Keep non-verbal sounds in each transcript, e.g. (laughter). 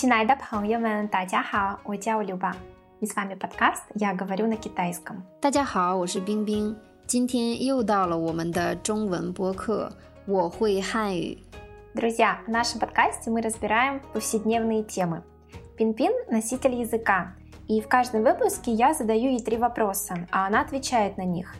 亲爱的朋友们，大家好，我叫刘邦。И с вами подкаст «Я говорю на китайском». 大家好，我是冰冰。今天又到了我们的中文播客，我会汉语。Друзья, в нашем подкасте мы разбираем повседневные темы. Пин-пин – носитель языка. И в каждом выпуске я задаю ей три вопроса, а она отвечает на них.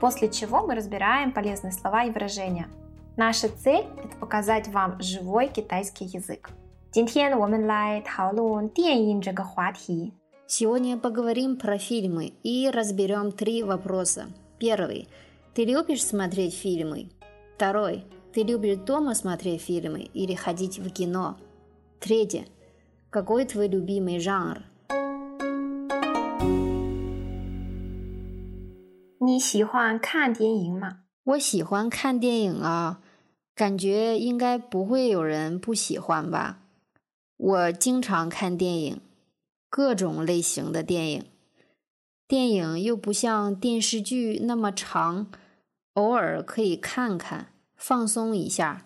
После чего мы разбираем полезные слова и выражения. Наша цель – это показать вам живой китайский язык. 今天我们来讨论电影这个话题。Сегодня поговорим про фильмы и разберем три вопроса. Первый. Ты любишь смотреть фильмы? Второй. Ты любишь дома смотреть фильмы или ходить в кино? Третье. Какой твой любимый жанр? 你喜欢看电影吗？我喜欢看电影啊，感觉应该不会有人不喜欢吧。 我经常看电影。各种类型的电影，电影又不像电视剧那么长，偶尔可以看看，放松一下。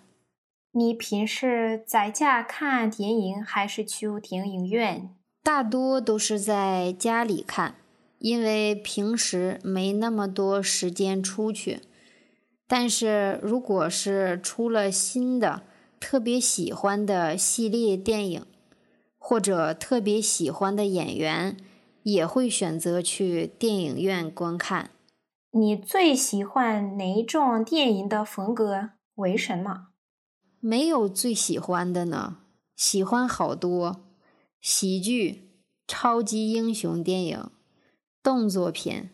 你平时在家看电影还是去电影院？大多都是在家里看，因为平时没那么多时间出去。但是如果是出了新的、特别喜欢的系列电影，或者特别喜欢的演员，也会选择去电影院观看。你最喜欢哪一种电影的风格？为什么？没有最喜欢的呢，喜欢好多。喜剧、超级英雄电影、动作片，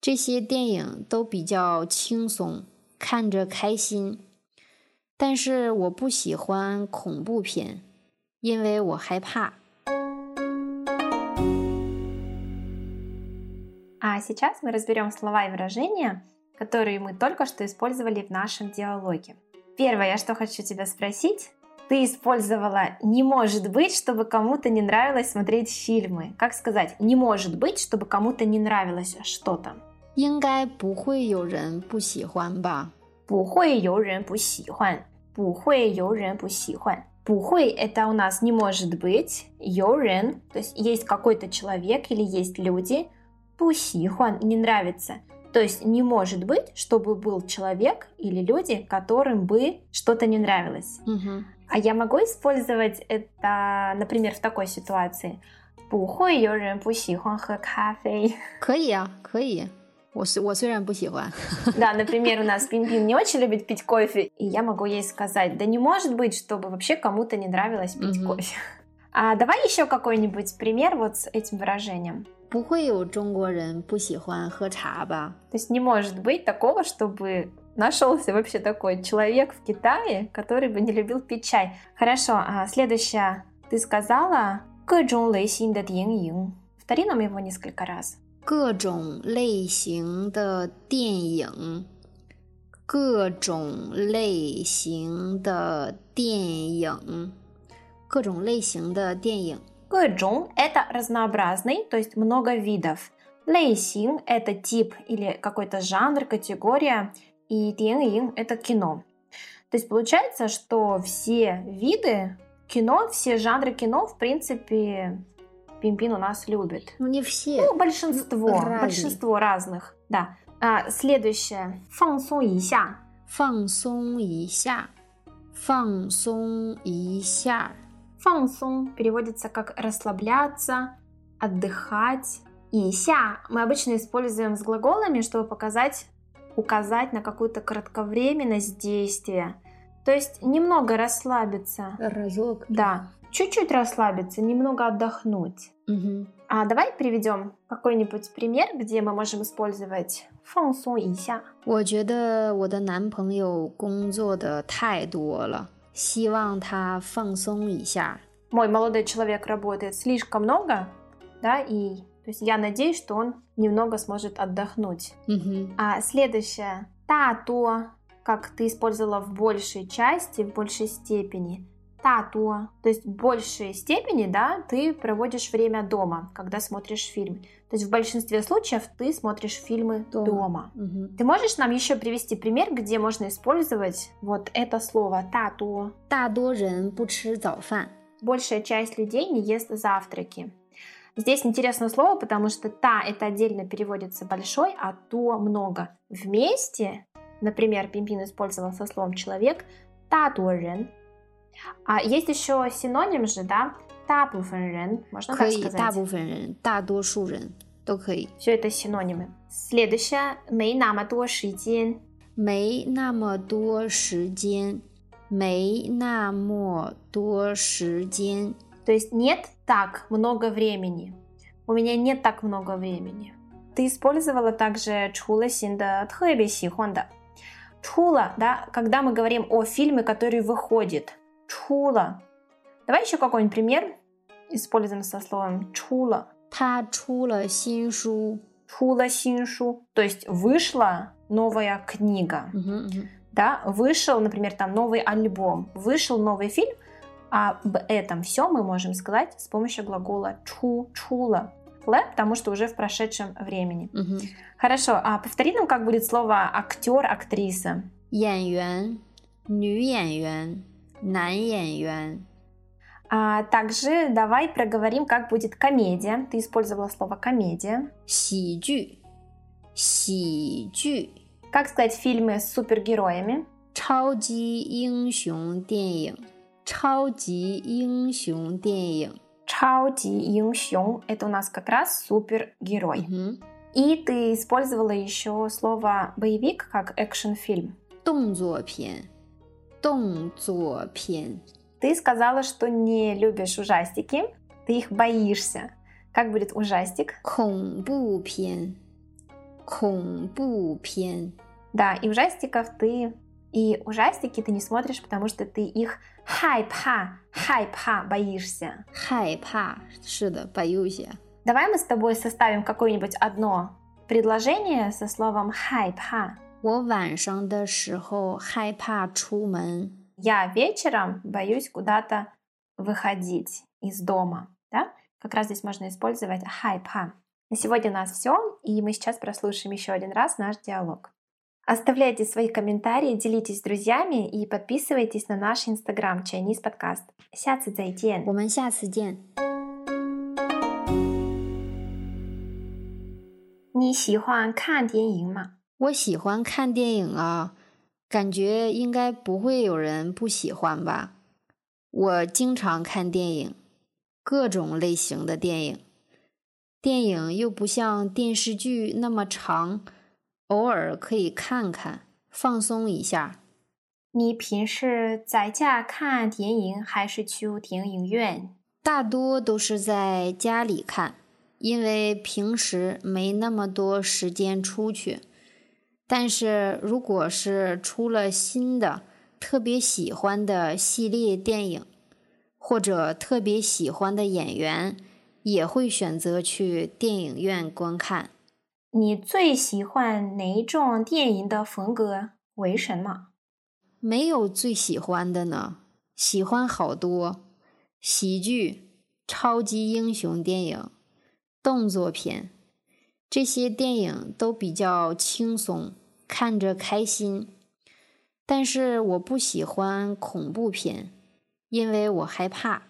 这些电影都比较轻松，看着开心。但是我不喜欢恐怖片。因为我害怕。А сейчас мы разберем слова и выражения, которые мы только что использовали в нашем диалоге. Первое, я что хочу тебя спросить. Ты использовала «не может быть», чтобы кому-то не нравилось смотреть фильмы. Как сказать «не может быть», чтобы кому-то не нравилось что-то? 应该不会有人不喜欢吧？不会有人不喜欢， 不会有人不喜欢。Пухой – это у нас не может быть. Йорен, то есть есть какой-то человек или есть люди. Пусихуан – не нравится. То есть не может быть, чтобы был человек или люди, которым бы что-то не нравилось. Угу. А я могу использовать это, например, в такой ситуации. 不会有人不喜欢喝咖啡。可以啊，可以。 我是我虽然不喜欢。Да, (laughs) например, у нас Пин-Пин не очень любит пить кофе, и я могу ей сказать, да не может быть, чтобы вообще кому-то не нравилось пить mm-hmm. кофе. (laughs) А давай еще какой-нибудь пример вот с этим выражением. 不会有中国人不喜欢喝茶吧? То есть не может быть такого, чтобы нашелся вообще такой человек в Китае, который бы не любил пить чай. Хорошо, а следующее. Ты сказала 各种类型的电影. Повтори нам его несколько раз. 各种类型的电影，各种类型的电影，各种类型的电影。各种 это разнообразный, то есть много видов. 类型 это тип или какой-то жанр, категория. И 电影 это кино. То есть получается, что все виды кино, все жанры кино, в принципе, Пинпин у нас любит. Ну, не все. Ну, большинство. Разные. Большинство разных, да. А, следующее. 放松一下. 放松一下. 放松一下. 放松 переводится как расслабляться, отдыхать. И ся мы обычно используем с глаголами, чтобы показать, указать на какую-то кратковременность действия. То есть немного расслабиться. Разок. Да чуть-чуть расслабиться, немного отдохнуть. Угу. А давай приведем какой-нибудь пример, где мы можем использовать 放松一下。我觉得我的男朋友工作的太多了，希望他放松一下。Мой молодой человек работает слишком много, да, и то есть я надеюсь, что он немного сможет отдохнуть. Угу. А следующее, 大多, как ты использовала в большей части, в большей степени. 大多, то есть в большей степени, да, ты проводишь время дома, когда смотришь фильм. То есть в большинстве случаев ты смотришь фильмы дома. дома. Угу. Ты можешь нам еще привести пример, где можно использовать вот это слово 大多?大多人不吃早饭， большая часть людей не ест завтраки. Здесь интересное слово, потому что «та» это отдельно переводится «большой», а «то» много. Вместе, например, Пимпин использовал со словом «человек» «та рен». А есть еще синоним же, да? «та рен». Можно так сказать? 大部分人,大多数人都可以。 Все это синонимы. Следующее – 没那么多时间。没那么多时间，没那么多时间。 То есть нет так много времени. У меня нет так много времени. Ты использовала также чула синда тхэби сихонда. Чула, да, когда мы говорим о фильме, который выходит. Чула. Давай еще какой-нибудь пример используем со словом чула. 他出了新书。 Чула синшу. То есть вышла новая книга. 嗯哼嗯哼 да, вышел, например, там новый альбом, вышел новый фильм, а об этом все мы можем сказать с помощью глагола чу, чула, ле, потому что уже в прошедшем времени. 嗯哼， Хорошо, а повтори нам, как будет слово актер, актриса. 演员、女演员、 男演员、 А также давай проговорим, как будет комедия. Ты использовала слово комедия. 喜剧、喜剧、 Как сказать фильмы с супергероями? 超级英雄电影、超级英雄电影。 Чаоди Юнг это у нас как раз супергерой. 嗯哼， И ты использовала еще слово боевик как экшн-фильм. 动作片、 动作片、 Ты сказала, что не любишь ужастики, ты их боишься. Как будет ужастик? 恐怖片、恐怖片。 Да, и ужастиков ты... И ужастики ты не смотришь, потому что ты их хайпа, хайпа боишься. 害怕，是的，боюсь. Давай мы с тобой составим какое-нибудь одно предложение со словом хайпа. 我晚上的时候害怕出门。 Я вечером боюсь куда-то выходить из дома. Да? Как раз здесь можно использовать хайпа. На сегодня у нас все, и мы сейчас прослушаем еще один раз наш диалог. Оставляйте свои комментарии, делитесь с друзьями и подписывайтесь на наш инстаграм Chinese Podcast. 下次再见我们下次见。你喜欢看电影吗？ 我喜欢看电影啊，感觉应该不会有人不喜欢吧。我经常看电影，各种类型的电影。电影又不像电视剧那么长，偶尔可以看看，放松一下。你平时在家看电影还是去电影院？大多都是在家里看，因为平时没那么多时间出去。但是如果是出了新的、特别喜欢的系列电影，或者特别喜欢的演员，也会选择去电影院观看。你最喜欢哪一种电影的风格？为什么？没有最喜欢的呢，喜欢好多，喜剧、超级英雄电影、动作片，这些电影都比较轻松，看着开心。但是我不喜欢恐怖片，因为我害怕。